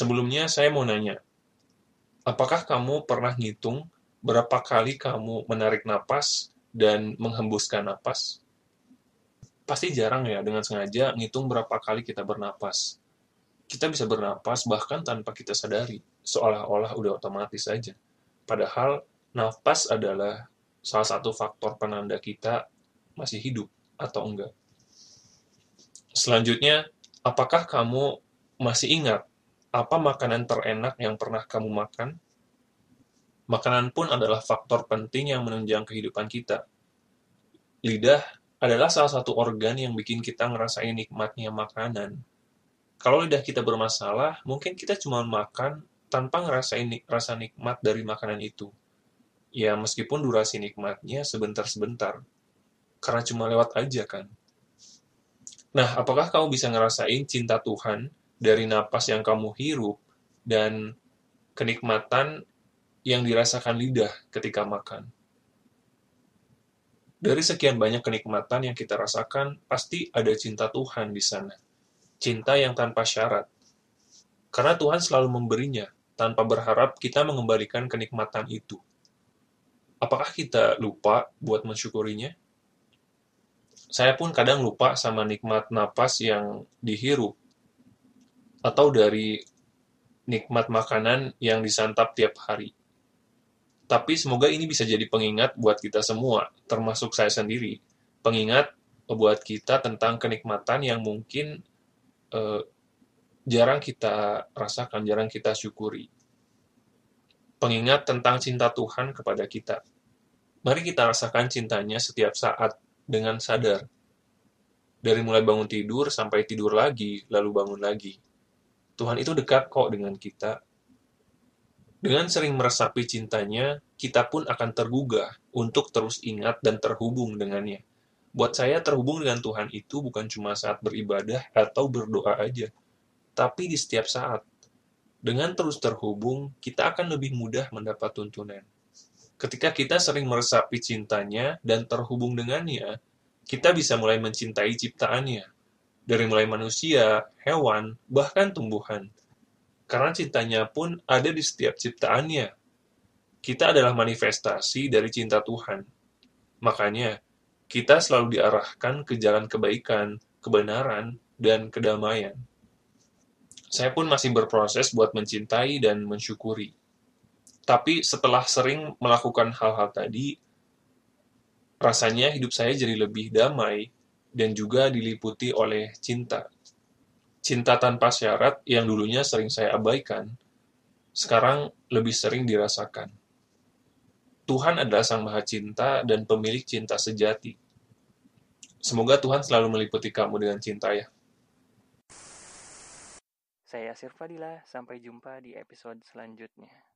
Sebelumnya saya mau nanya, apakah kamu pernah ngitung berapa kali kamu menarik napas dan menghembuskan napas? Pasti jarang ya dengan sengaja ngitung berapa kali kita bernapas. Kita bisa bernapas bahkan tanpa kita sadari, seolah-olah udah otomatis saja. Padahal napas adalah salah satu faktor penanda kita masih hidup atau enggak. Selanjutnya, apakah kamu masih ingat apa makanan terenak yang pernah kamu makan? Makanan pun adalah faktor penting yang menunjang kehidupan kita. Lidah adalah salah satu organ yang bikin kita ngerasain nikmatnya makanan. Kalau lidah kita bermasalah, mungkin kita cuma makan tanpa ngerasain rasa nikmat dari makanan itu. Ya, meskipun durasi nikmatnya sebentar-sebentar. Karena cuma lewat aja kan. Nah, apakah kamu bisa ngerasain cinta Tuhan dari napas yang kamu hirup dan kenikmatan yang dirasakan lidah ketika makan. Dari sekian banyak kenikmatan yang kita rasakan, pasti ada cinta Tuhan di sana. Cinta yang tanpa syarat. Karena Tuhan selalu memberinya, tanpa berharap kita mengembalikan kenikmatan itu. Apakah kita lupa buat mensyukurinya? Saya pun kadang lupa sama nikmat napas yang dihirup atau dari nikmat makanan yang disantap tiap hari. Tapi semoga ini bisa jadi pengingat buat kita semua, termasuk saya sendiri. Pengingat buat kita tentang kenikmatan yang mungkin eh, jarang kita rasakan, jarang kita syukuri. Pengingat tentang cinta Tuhan kepada kita. Mari kita rasakan cintanya setiap saat dengan sadar. Dari mulai bangun tidur sampai tidur lagi, lalu bangun lagi Tuhan itu dekat kok dengan kita. Dengan sering meresapi cintanya, kita pun akan tergugah untuk terus ingat dan terhubung dengannya. Buat saya, terhubung dengan Tuhan itu bukan cuma saat beribadah atau berdoa aja, tapi di setiap saat. Dengan terus terhubung, kita akan lebih mudah mendapat tuntunan. Ketika kita sering meresapi cintanya dan terhubung dengannya, kita bisa mulai mencintai ciptaannya, dari mulai manusia, hewan, bahkan tumbuhan. Karena cintanya pun ada di setiap ciptaannya. Kita adalah manifestasi dari cinta Tuhan. Makanya, kita selalu diarahkan ke jalan kebaikan, kebenaran, dan kedamaian. Saya pun masih berproses buat mencintai dan mensyukuri. Tapi setelah sering melakukan hal-hal tadi, rasanya hidup saya jadi lebih damai, dan juga diliputi oleh cinta. Cinta tanpa syarat yang dulunya sering saya abaikan, sekarang lebih sering dirasakan. Tuhan adalah Sang Maha Cinta dan pemilik cinta sejati. Semoga Tuhan selalu meliputi kamu dengan cinta ya. Saya Yasir Fadila, sampai jumpa di episode selanjutnya.